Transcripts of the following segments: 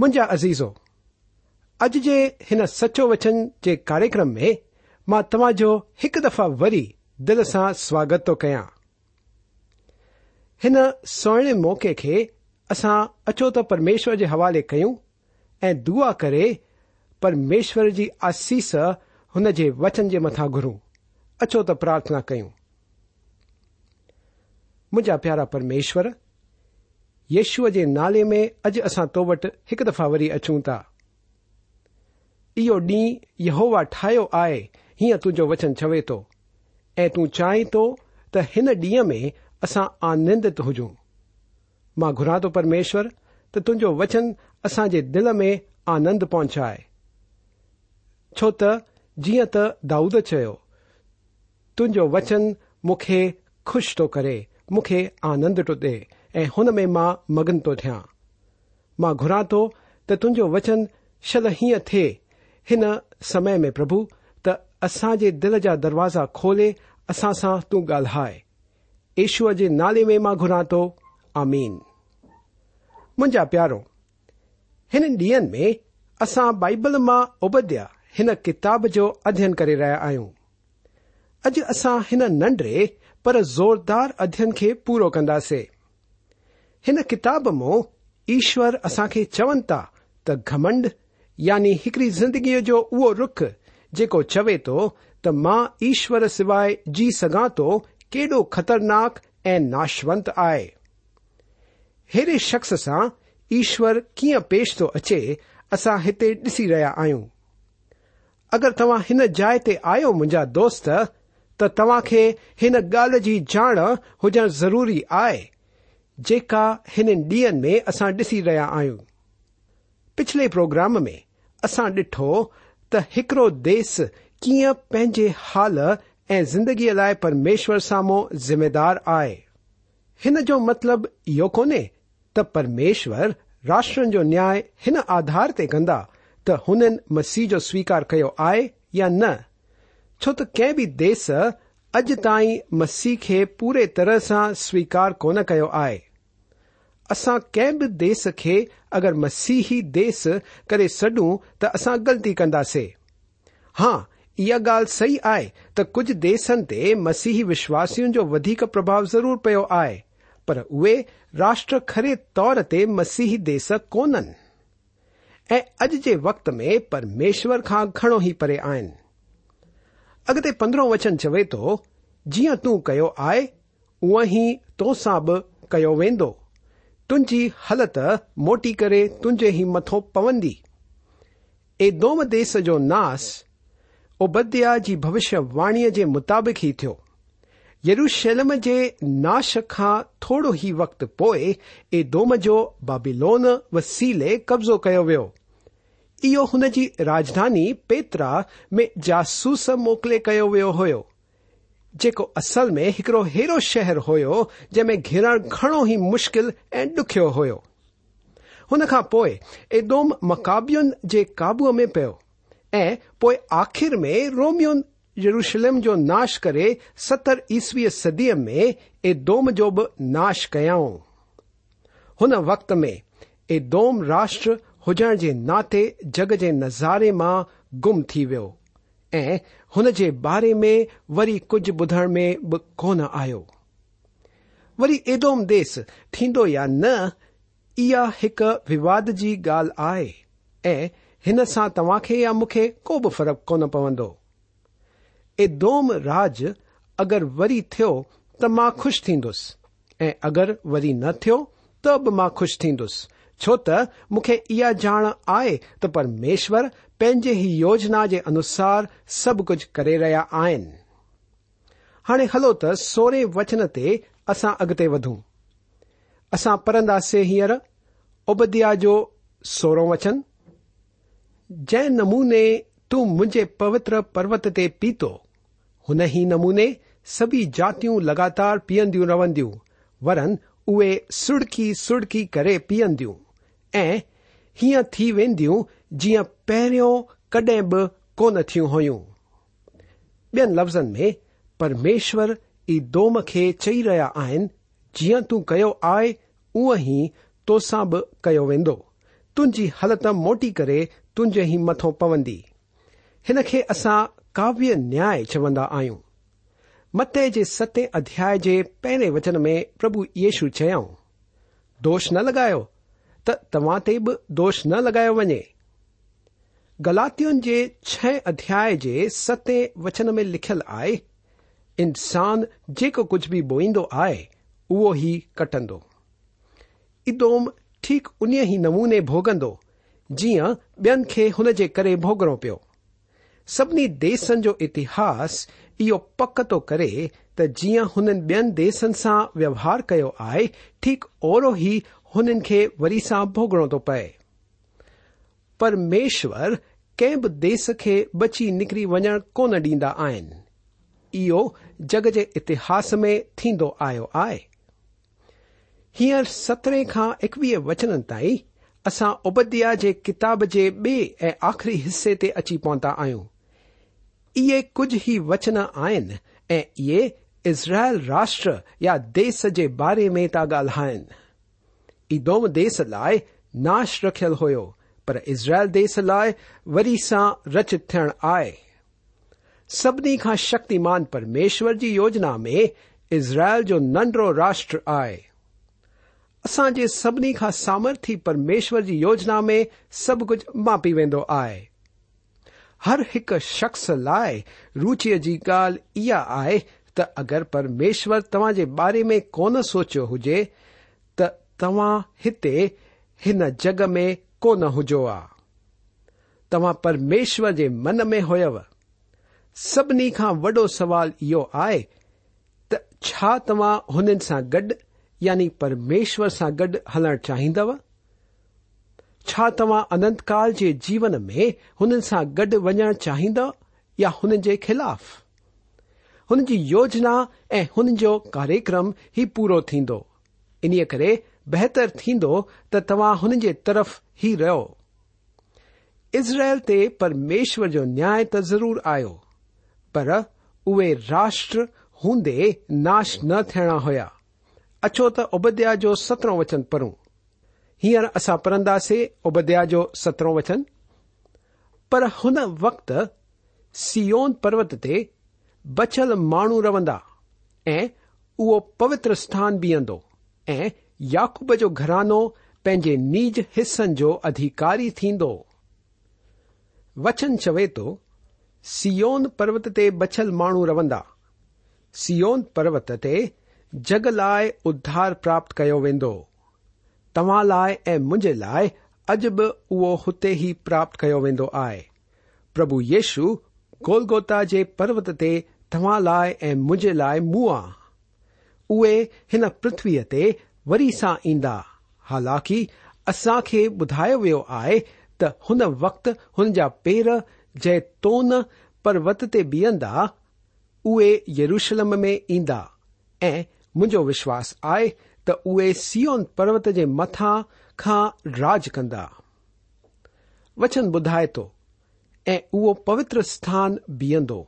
मुंहिंजा अज़ीज़ो अॼु जे हिन सचो वचन जे कार्यक्रम में मां तव्हां जो हिकु दफ़ा वरी दिल सां स्वागत थो कयां हिन सुहिणे मौक़े खे असां अचो त परमेश्वर जे हवाले कयूं ऐं दुआ करे परमेश्वर जी आसीस हुन जे वचन जे मथां घुरूं अचो त प्रार्थना कयूं मुंहिंजा प्यारा परमेश्वर यशूअ जे नाले में अॼु असां तो वटि हिकु दफ़ा वरी अचूं था इहो ॾींहुं यहोवा ठाहियो आहे हीअं तुंहिंजो वचन चवे थो ऐं तूं चाहीं थो त हिन ॾींहं में असां आनंदित हुजूं मां घुरां थो परमेश्वर त तुंहिंजो वचन असांजे दिल में आनंद पहुचाए छो त जीअं त दाऊद चयो तुंहिंजो वचन मुखे खु़श थो करे मूंखे आनंद थो ॾिए ہن میں ماں مگن تویا ماں گراں تو تُو وچن شل ہیہ تے ان سم میں پرب تصاجی دل یا دروازہ کھولے اصا سا تالہ ایشو کے نالے میں گھرا تو آمین مجھا پیاروں ان ڈین میں اصا بائبل ما ابدیا ان کتاب جو ادھین کروں اج اصا ہن نڈرے پر زوردار ادھین کے پورا کردی हिन किताब मां ईश्वर असां खे चवनि था त घमंड यानी हिकड़ी ज़िंदगीअ जो उहो रुख जेको चवे थो त मां ईश्वर सवाइ जी सघां थो केॾो ख़तरनाक ऐं नाशवंत आहे अहिड़े शख़्स सां ईश्वर कीअं पेश थो अचे असां हिते ॾिसी रहिया आहियूं अगरि तव्हां हिन जाइ ते आयो मुंहिंजा दोस्त त तव्हां खे हिन ॻाल्हि जी ॼाण हुजणु ज़रूरी आहे جا ان ڈیئن میں اسا ڈسی رہا آئن پھلے پروگرام میں اصا ڈھٹو تڑڑو دیس کنجے حال ایدگی لائ پرمیشور سامو ذمےدار آئے مطلب یہ کون ت پرمیشور راشٹر جو نیا ان آدھار تند تو ان مسیح جو سویکار کیا آئے یا نو تی دی اج تائی مسیح کی پورے ترحا سویکار کون کرے اصا كے بھی دی دیس كے اگر مسیحی دیس كر سڈوں تسا غلطی كردیں ہاں یہ گال سی آئی تجھ دیس مسیحی وشواسن كو پبھاؤ ضرور پی آئے پر اے راشٹر كرے تور مسیحی دی دیس كون اج كے وقت میں پرمیشور كا گھڑوں ہی پری آئن اگتے پندرہ وچن چوے تو جی تے اوسا بہ و تنجی حالت موٹی کری تجھے ہی مت پوندی ادم دیس جو ناس ابدھیا کی جی بوشیہ واڑی کے مطابق ہی تھو روشلم تھوڑی ہی وقت پوئی ا دم جو بابلون و سیلے قبض و جی راجدھانی پترا میں جاسوس موقع کیا وی ہو اصل میں ایکڑے ایرو شہر ہو جن میں گھیر گھڑو ہی مشکل ای دون مقابیون کے قابو میں پی آخر میں رومیون یروشلم جو ناش کر ستر عیسوی صدی میں ادوم جو ناش کقت میں ادوم راشٹر ہوجن کے ناتے جگ کے نظارے میں گم تھی ویسے ऐं हुन जे बारे में वरी कुझ ॿुधण में बि कोन आयो वरी एदोम देस थींदो या न इहा हिकु विवाद जी ॻाल्हि आहे ऐं हिन सां तव्हां खे या मूंखे को बि फ़र्क़ु कोन पवंदो एदोम राज अगरि वरी थियो त मां खु़शि थींदुसि ऐं अगरि वरी न थियो त बि मां खु़शि थींदुसि छो त मूंखे इहा ॼाण आहे त परमेश्वर پے ہی یوجن کے انوسار سب کچھ کر رہا ہے ہانے ہلو توہرہ وچن تسا اگتے ودوں اصا پڑد ہر ابدیا جو سورو وچن جی نمونے تن مجھے پوتر پروت تیتو ہومونے سبھی جاتیوں لگاتار پیند رہند ورن اے سرکی سرخی کرے پیندوں ہوں تھی ویندو جی پہرو کڈ کو کون تھوین لفظن میں پرمیشور ای دوم کے چی رہا ہے جی تو آئ اوسا بہ و تھی ہلت موٹی کری تجھے ہی متوں پوندی انسا کا مت کے ست ادیا پہرے وچن میں پربھ یشو چیاؤں دوش ن لگا توش ن لگایا وجے गलातियुनि जे छह अध्याय जे सते वचन में लिखियलु आहे इंसान जेको कुझ बि बोईंदो आहे उहो ई कटंदो इदोम ठीक उन ई नमूने भोगंदो जीअं ॿियनि खे हुन जे करे भोगणो पियो सभिनी देसनि जो इतिहास इहो पक थो करे त जीअं हुननि ॿियनि देसनि सां व्यवहार कयो आहे ठीक ओहिड़ो ही हुननि खे वरी सां भोगणो तो पए پرمیشور کس کے بچی نکری ویندا جگ یتہس میں ہیر سترہ اکویے وچن تسا ابادیا کے کتاب کے بے آخری حصے اچی پہنتہ آئیں اے کجھ ہی وچن آن ایزرائل راشٹر یا دیس کے بارے میں تا گال دیس لائ ناش رکھل ہو پرزرائل دیش لائ و سا رچت تھر آئے سبھی كا شكتمان پرمیشر كی جی یوجنہ میں اسرائل جو ننڈڑو راشٹر آئے اسانج سبھی كا سامرتھی پرمیشور كی جی یوجنہ میں سب کچھ ماپی ویسے آ ہر ایک شخص لائے روچی غال یہ تگر پرمیشور تا بارے میں كون سوچے تو تا ہتھے ان جگ میں कोन हुजो आ तव्हां परमेश्वर जे मन में होयव सभिनी खां वॾो सवाल इहो आहे त छा तव्हां हुननि सां गॾु यानी परमेश्वर सां गॾु हलणु चाहींदव छा तव्हां अनंत काल जे जीवन में हुननि सां गॾु वञणु चाहींदव या हुन जे खिलाफ़ हुन जी योजना ऐं हुन जो कार्यक्रम ई पूरो थींदो इन्हीअ करे बहितर थींदो त तव्हां हुन जे तरफ़ ई रहियो इज़राइल ते परमेश्वर जो न्याय त ज़रूर आयो पर उहे राष्ट्र हूंदे नाश न थियणा हुया अछो त उबद्या जो सत्रहों वचन पढ़ूं हींअर असां पढ़ंदासीं उबद्या जो सतरहो वचन पर हुन वक़्ति सियोन पर्वत ते बछल माण्हू रहंदा ऐं उहो पवित्र स्थान बीहंदो ऐं كوب جو گھرانوین نیج حصن جو ادھیکاری وچن چوے تو سیون پروت تچل مانو روندا سیون پروت تگ لائے ادھار پراپت كیا وا لائے اے لائے اج بہت ہی پراپت كیا وی پربھ یشو گول گوتا تائے مجھے لائے منہ اوے ان پرتوی وی ساند ہالانک اصا بدا وی آ تو تقت ہوا پیر جی تو پروت بند یروشلم میں ایند ایو وشواس آئے تے سیون پروت کے مت خا رج کا وچن بدائے تو پوتر ستھان بیو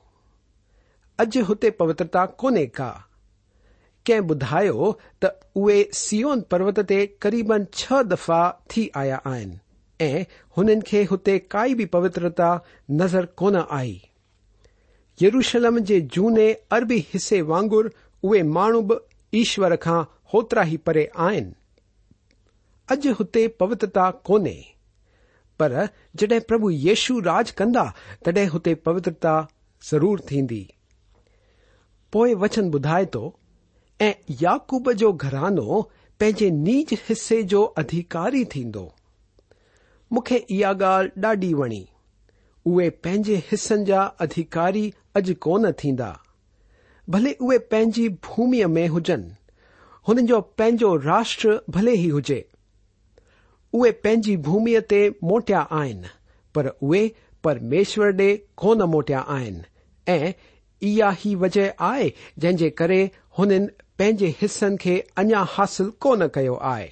اج ہوتے پوترتا کون کا کی بدھا توے سیون پروت کے قریب چھ دفاع آیا آتے کا پوترتا نظر کون آئی یروشلم کے جنے اربی حصے وغر اے مہن بشور ہوترا ہی پڑے آن اج ہوتے پوترتا کون پر جد پرشو راج کندا تڈ ہوتے پوترتا ضرور تھی وچن بدھائے تو ऐं याकूब जो घरानो पंहिंजे नीज हिसे जो अधिकारी थींदो मूंखे इहा ॻाल्हि ॾाढी वणी उहे पंहिंजे हिसनि जा अधिकारी अॼु कोन थींदा भले उहे पंहिंजी भूमीअ में हुजनि हुननि जो पंहिंजो राष्ट्र भले ही हुजे उहे पंहिंजी भूमि ते मोटिया आहिनि पर उहे परमेश्वर ॾे कोन मोटिया आहिनि ऐं इहा ई वजह आहे जंहिं जे करे हुननि पंहिंजे हिसनि खे अञा हासिल कोन कयो आहे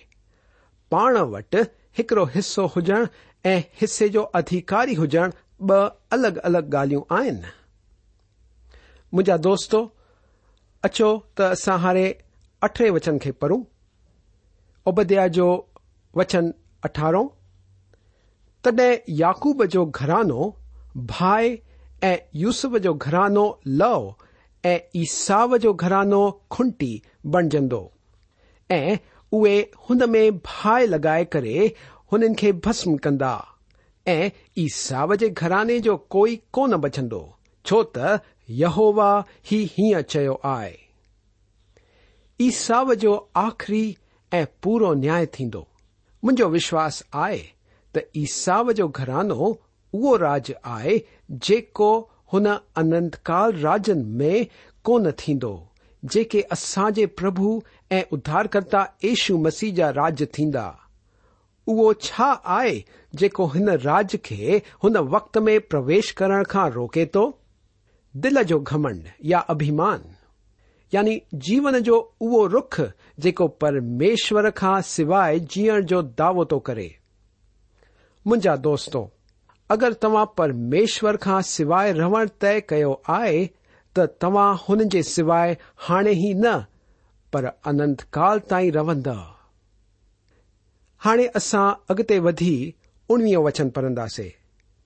पाण वटि हिकड़ो हिसो हुजण ऐं हिसे जो अधिकारी हुजणु ॿ अलॻि अलॻि ॻाल्हियूं आहिनि मुंहिंजा दोस्तो अचो त असां हाणे अठे वचन खे पढ़ूं उब्या जो वचन अठारो तॾहिं याकूब जो घरानो भाए ऐं यूसुफ जो घरानो लव ایساو جو گھرانو خنٹی بنجن میں با ل لگائے کرسم کنداو کے گھرانے جو کوئی کون بچن چوت یہوا ہائے ایساو جو آخری پورا نیا تشواس آئے تاو جو گھرانو او راج آئے ان انتکال راجن میں کون تھی جے اصاج پربھارکرتا ایشو مسیح جا رج آئے جو وقت میں پرویش کر روکے تو دل جو گمنڈ یا ابھیمان یعنی جیون جو روخ جمیشور کے سوائے جین جو دعو تو کرے مجھے دوستوں اگر توا پرمیشور خا سو رو تے کیا ہے توا ہن کے سوائے ہاڑے ہی ننتکال تہندا ہانے اصا اگتے ودی اڑویو وچن پھندے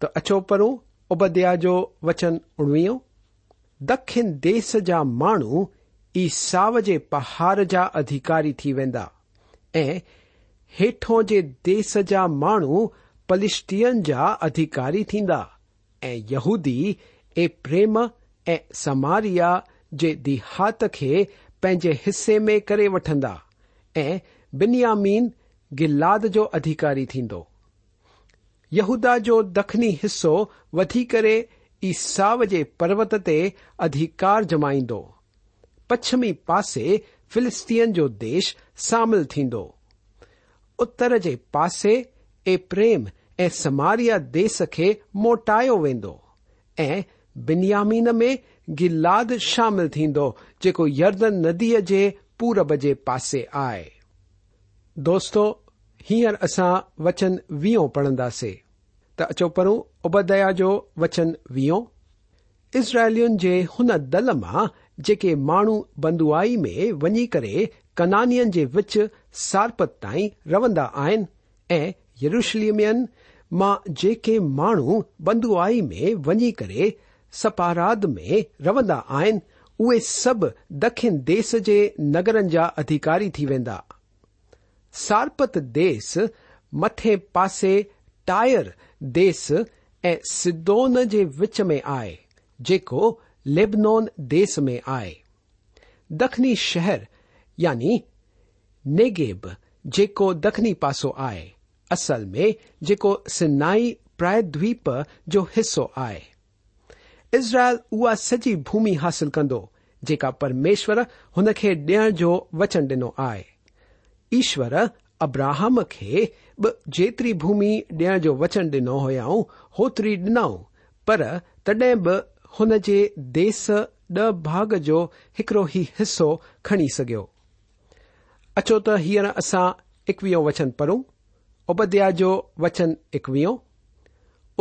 تو اچو پڑو ابادیا جو وچن اڑویو دکھن دیس جا مساو کے پہاڑ جا ادھیکاری تھی واٹوں جیس جا مو فلستین جا ادھیکاری یہدی اے پریم سماریا دیہات کے پے حصے میں کری وٹھا بنیامین گلاد جو ادھیکاری یہدا جو دکھنی ہسو وی کر ایساو کے پروت کے ادھیکار جمائند پچھمی پاسے فلستی دیش شامل اتر کے پاس اےم ऐं समारिया देस खे मोटायो वेंदो ऐं बिन्यामीन में गिलाद शामिल थींदो जेको यर्दन नदीअ जे पूरब जे पासे आहे दोस्तो हींअर असां वचन वीहो पढ़ंदासीं त अचो पढ़ उबदया जो वचन वीहो इज़राइलियुनि जे हुन दल मां जेके माण्हू बंदुआई में वञी करे कनानीयन जे विच सारपत ताईं रवंदा आहिनि ऐं यरूशलिमियन مو بند میں ونی کر سپارا میں روندہ آئے سب دکھن دیس کے نگرن جا ادھیکاری وا سارپت دیس مت پاسے ٹائر دیس ای سدو کے وچ میں آئے لبنان دیس میں آئے دخنی شہر یعنی نیگیب جكنی پاس آئے असल में जेको सिनाई प्रायद्वीप जो हिसो आहे इज़राइल उहा सॼी भूमि हासिल कंदो जेका परमेश्वर हुन खे ॾियण जो वचन ॾिनो आहे ईश्वर अब्राहम खे बि जेतिरी भूमि ॾियण जो वचन ॾिनो हुयऊं होतिरी ॾिनऊं पर तॾहिं बि हुन जे देस ॾह भाग जो हिकड़ो ई हिसो खणी सघियो अचो त हींअर असां एकवीहो वचन पढ़ूं اپایا جو وچن اکویوں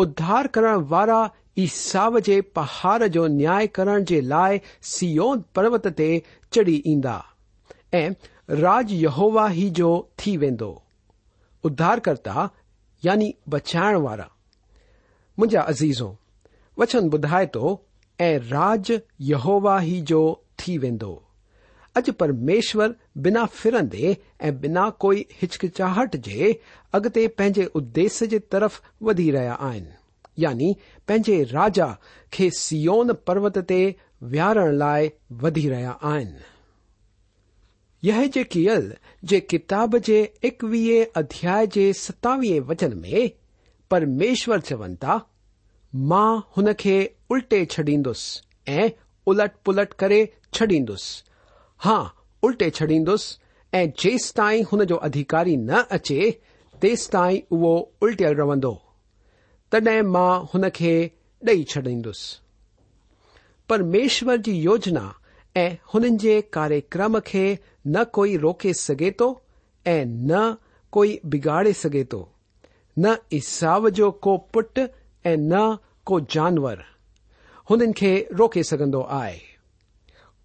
ادھار کرن والا ایسا پہار جو نیا کرن سیون پروت تی چڑھی ایدا راج ہوی جوھار کرتا یعنی بچائن عزیزوں وچن بدھائے تو راج ہوی جو و अॼु परमेश्वर बिना फिरंदे ऐं बिना कोई हिचकिचाहट जे अॻिते पंहिंजे उद्देश्य जे तरफ़ वधी रहिया आहिनि यानी पंहिंजे राजा खे सियोन पर्वत ते विहारण लाइ वधी रहिया आहिनि यह जे कियल जे किताब जे एकवीह अध्याय जे सतावीह वचन में परमेश्वर चवनि था मां हुन खे उल्टे छॾींदुसि ऐं उलट पुलट करे छॾींदुसि हा उल्टे छॾींदुसि ऐं जेसि ताईं हुन जो अधिकारी न अचे तेसि ताईं उहो उल्टियल रहंदो तॾहिं मां हुन खे ॾेई छॾींदुसि परमेश्वर जी योजना ऐं हुननि जे कार्यक्रम खे न कोई रोके सघे थो ऐं न कोई बिगाड़े सघे थो न इसाव जो को पुट ऐं न को जानवर हुननि खे रोके सघंदो आहे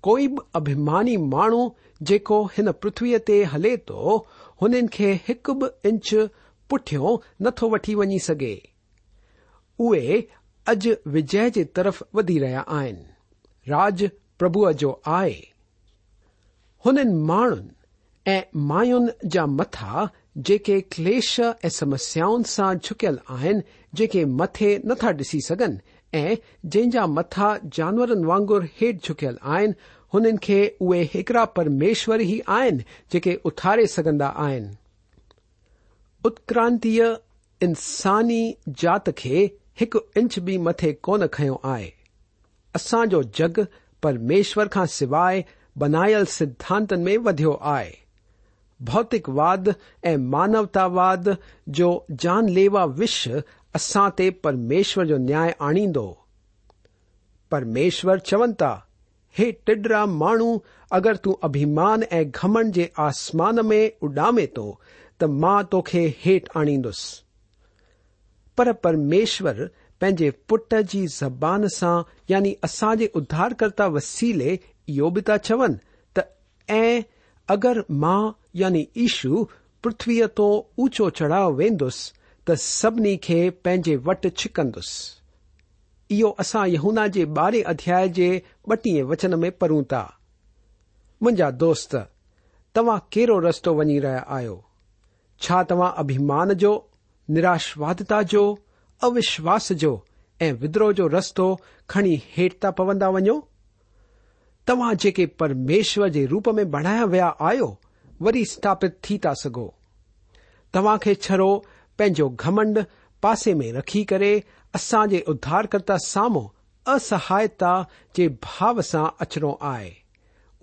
कोई बि अभिमानी माण्हू जेको हिन पृथ्वीअ ते हले थो हुननि खे हिकु बि इंच पुठियों नथो वठी वञी सघे उहे अॼु विजय जे तरफ़ वधी रहिया आहिनि राज प्रभुअ जो आहे हुननि माण्हुनि ऐं मायुनि जा मथा जेके क्लेश ऐं समस्याउनि सां झुकियल आहिनि जेके मथे नथा ॾिसी सघनि ऐं जंहिंजा मथा जानवरनि वांगुर हेठि झुकियल आहिनि انہ ایکڑا پرمیشور ہی آ جے اتھارے سکا آتکرانتی انسانی جات کے ایک انچ بھی مت کون کھو آئے اصا جو جگ پرمیشر کے سوائے بنائل ستن میں ویو آئے بوتکو مانوتا واد جو جان لیوا وش اصا تمشر کو نیا آنید پرمیشور چون تا हे टिडरा माण्हू अगरि तू अभिमान ऐं घमण जे आसमान में उडामे थो त मां तोखे हेठि आनींदुसि परमेश्वर पंहिंजे पुट जी ज़बान सां यानी असां जे उधारकर्ता वसीले इयो बि ता चवन त ऐं अगरि मां यानी ईशु पृथ्वीअ तो ऊचो चढ़ाव वेंदुसि त सभिनी खे पंहिंजे वटि इहो असां यहूना जे ॿारहें अध्याय जे ॿटीह वचन में पढ़ूं था मुंहिंजा दोस्त तव्हां कहिड़ो रस्तो वञी रहिया आहियो छा तव्हां अभिमान जो निराशवादता जो अविश्वास जो ऐं विद्रोह जो रस्तो खणी हेठि था पवंदा वञो तव्हां जेके परमेश्वर जे रूप में बणाया विया आहियो वरी स्थापित थी था सघो तव्हां खे छरो पंहिंजो घमंड पासे में रखी करे असां जे उधारकर्ता साम्हूं असहायता जे भाव सां अचणो आहे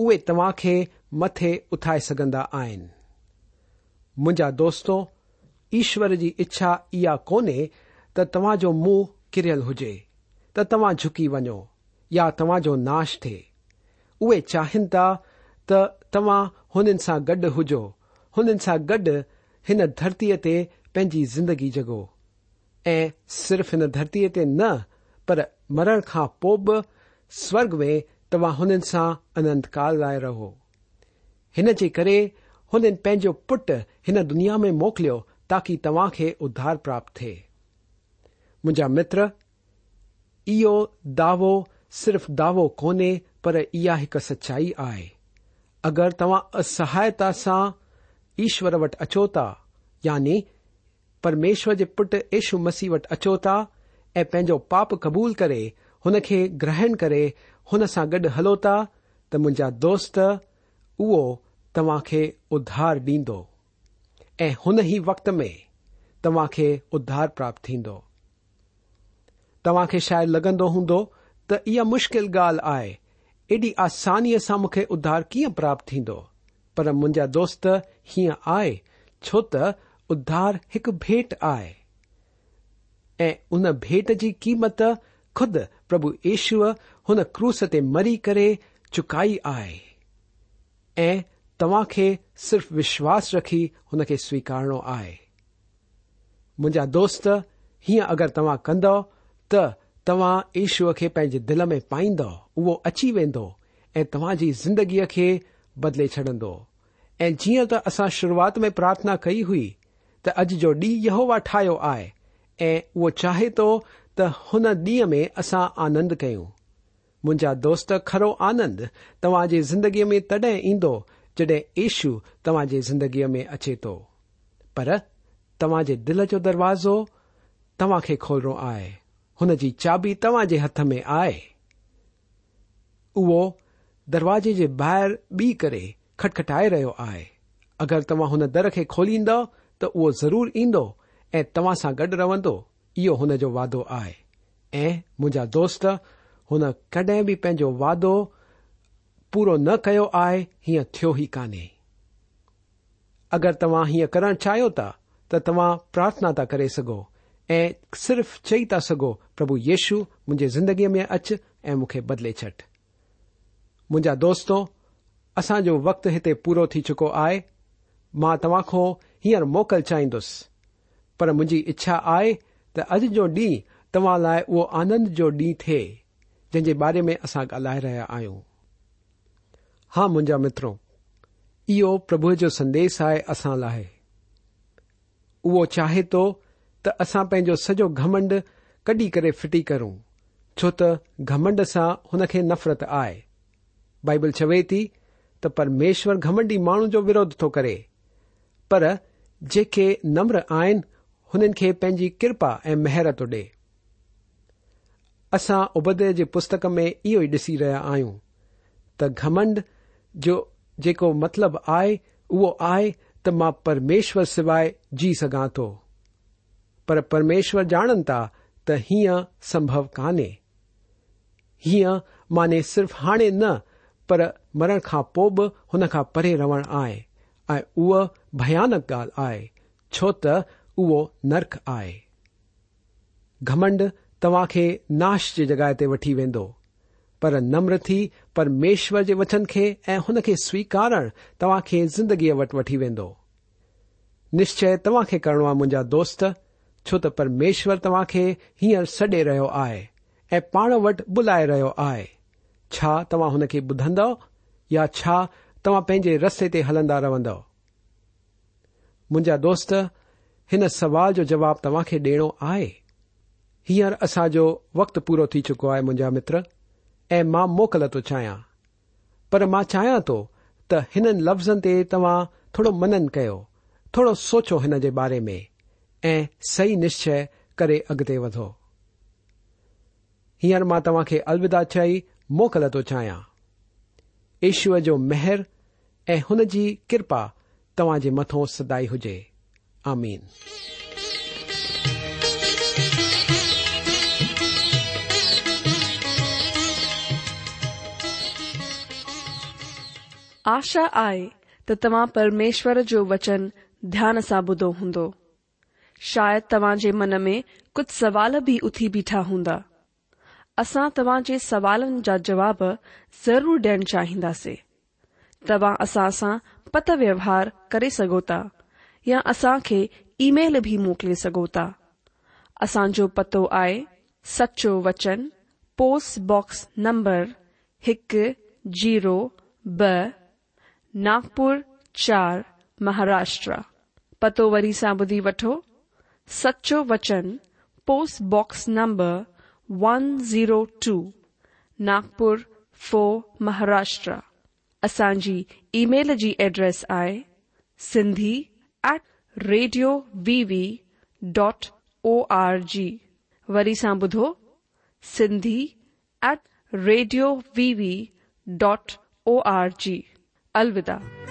उहे तव्हां खे मथे उथाए सघंदा आहिनि मुंहिंजा दोस्तो ईश्वर जी इच्छा इहा कोन्हे त तव्हां जो मुंहं किरियल हुजे त तव्हां झुकी वञो या तव्हां जो नाश थिए उहे चाहिनि था त तव्हां हुननि सां गॾु हुजो हुननि सां गॾु हिन धरतीअ ते पंहिंजी ज़िंदगी जॻो صرف ان دھرتی ت پر مرحا پو ب سوگ میں تمام سا انتکال لائے رہو ان پین پٹ ان دنیا میں موکل تاکہ تا کے ادار پاپت تھے مجھا متر یو دعو صرف دعو کو یہ سچائی آئے اگر تعا اسہ سے ایشور وٹ اچو تا یعنی परमेश्वर जे पुट एषू मसीह वटि अचो था ऐं पंहिंजो पाप क़बूल करे हुन खे ग्रहण करे हुन सां गॾु हलो था त मुंहिंजा दोस्त उहो तव्हां खे उधार ॾींदो ऐं हुन ई वक़्त में तव्हां खे उधार प्राप्त थींदो तव्हां खे शायदि लॻंदो हूंदो त इहा मुश्किल ॻाल्हि आहे एॾी आसानीअ सां मूंखे उधार कीअं प्राप्त थींदो पर मुंहिंजा दोस्त हीअं आहे छो त ઉદ્ધાર હક ભેટ આય એ ઉન ભેટ جي કિંમત خود પ્રભુ ઈસુવા હોન ક્રોસતે મરી કરે ચૂકાઈ આય એ તવાખે صرف વિશ્વાસ રાખી ઉન કે સ્વીકારણો આય مون جا દોસ્તો હિય અગર તવા કંદો ત તવા ઈસુખે પેજે દિલ મે પાઈંદો વો અચી વેંદો એ તવાજી જિંદગી અખે બદલે છડંદો એ જીઓ તો અસા શુરુઆત મે પ્રાર્થના કહી હુઈ त अॼु जो ॾींहुं यहोवा ठाहियो आहे ऐं उहो चाहे थो त हुन ॾींहं में असां आनंद कयूं मुंहिंजा दोस्त खरो आनंद तव्हां जे ज़िंदगीअ में तॾहिं ईंदो जड॒हिं ईशू तव्हां जे ज़िंदगीअ में अचे थो पर तव्हां जे दिल जो दरवाज़ो तव्हां खे खोलणो आहे हुन जी चाबी तव्हां जे हथ में आहे उहो दरवाज़े जे ॿाहिरि बीह करे खटखटाए रहियो आहे अगरि तव्हां हुन दर खे खोलीन्दव او ضرور ادو ایواسا گڈ روند یہ جو وعدوائے مجا دون كڈ بھی پین وا پورا نہ ہاں تھي كان اگر تعا ہيں كرنا چاہو تا تو تع پارتنا تا كريں سو صرف چي تا سو پربھ يشو مجھے جندگيے ميں اچ ايے بدلے چڈ ما دو دوستوں اصا يو وقت ہيں پورا كى چكو آئى ما تعا كو हींअर मोकल चाहींदुसि पर मुंहिंजी इच्छा आहे त अॼु जो डींहुं तव्हां लाइ उहो आनंद जो ॾींहुं थिए जंहिंजे बारे में असां ॻाल्हाए रहिया आहियूं हा मुंहिंजा मित्रो इहो प्रभुअ जो संदेश आहे असां लाइ उहो चाहे थो त असां पंहिंजो सॼो घमंड कडी करे फिटी करूं छो त घमंड सां हुन खे नफ़रत आए बाईबल चवे थी त परमेश्वर घमंडी माण्हू जो विरोध थो करे पर जेके नम्र आहिनि हुननि खे पंहिंजी किरपा ऐं थो ॾे असां उभे जे पुस्तक में इहो ई ॾिसी रहिया आहियूं त घमंड जो जेको मतिलब आहे उहो आहे त मां परमेश्वर सवाइ जी सघां थो पर परमेश्वर ॼाणनि था त हीअं संभव कान्हे हीअं माने सिर्फ़ हाणे न पर मरण खां पोइ बि हुन खां परे रहणु आहे ऐ उहो भयानक ॻाल्हि आहे छो त उहो नर्क आहे घमंड तव्हां खे नाश जे जॻहि ते वठी वेंदो पर नम्र थी परमेश्वर जे वचन खे ऐं हुन खे स्वीकारण तव्हां खे ज़िंदगीअ वटि वठी वेंदो निश्चय तव्हां खे करणो आहे मुंहिंजा दोस्त छो त परमेश्वर तव्हां खे हींअर सडे॒ रहियो आहे ऐं पाण वटि बुलाए रहियो आहे छा तव्हां हुन खे ॿुधंदव या छा तव्हां पंहिंजे रस्ते ते हलंदा रहंदव मुंहिंजा दोस्त हिन सवाल जो जवाब तव्हां खे ॾियणो आहे हींअर असांजो वक़्तु पूरो थी चुको आहे मुंहिंजा मित्र ऐं मां मोकल थो चाहियां पर मां चाहियां थो त हिननि लफ़्ज़नि ते तव्हां थोरो मनन कयो थोरो सोचो हिन जे बारे में ऐं सही निश्चय करे अॻिते वधो हींअर मां तव्हां खे अलविदा चई मोकल थो चाहियां ईश्वर जो मेहर ऐं हुन जी किरपा तव्हां जे मथां सदााई हुजे आमीन आशा आहे त तव्हां परमेश्वर जो वचन ध्यान सां ॿुधो हूंदो शायदि तव्हां जे मन में कुझु सवाल बि उथी बीठा हूंदा असां तव्हां जे सवालनि जा जवाब ज़रूरु ॾियण चाहींदासीं تع اص پت ووہار کر سکو یا اصا کے ای مل بھی موکلے سوتا اصا پتہ سچو وچن پوسٹبس نمبر ایک جیرو ب ناگپر چار مہاراشٹرا پتہ وی سا بدی وٹو سچو وچن post box number one zero two Nagpur four Maharashtra L K G address I C at radio V V dot O R G وری سا بدھو سی at radio V V dot O R G الدا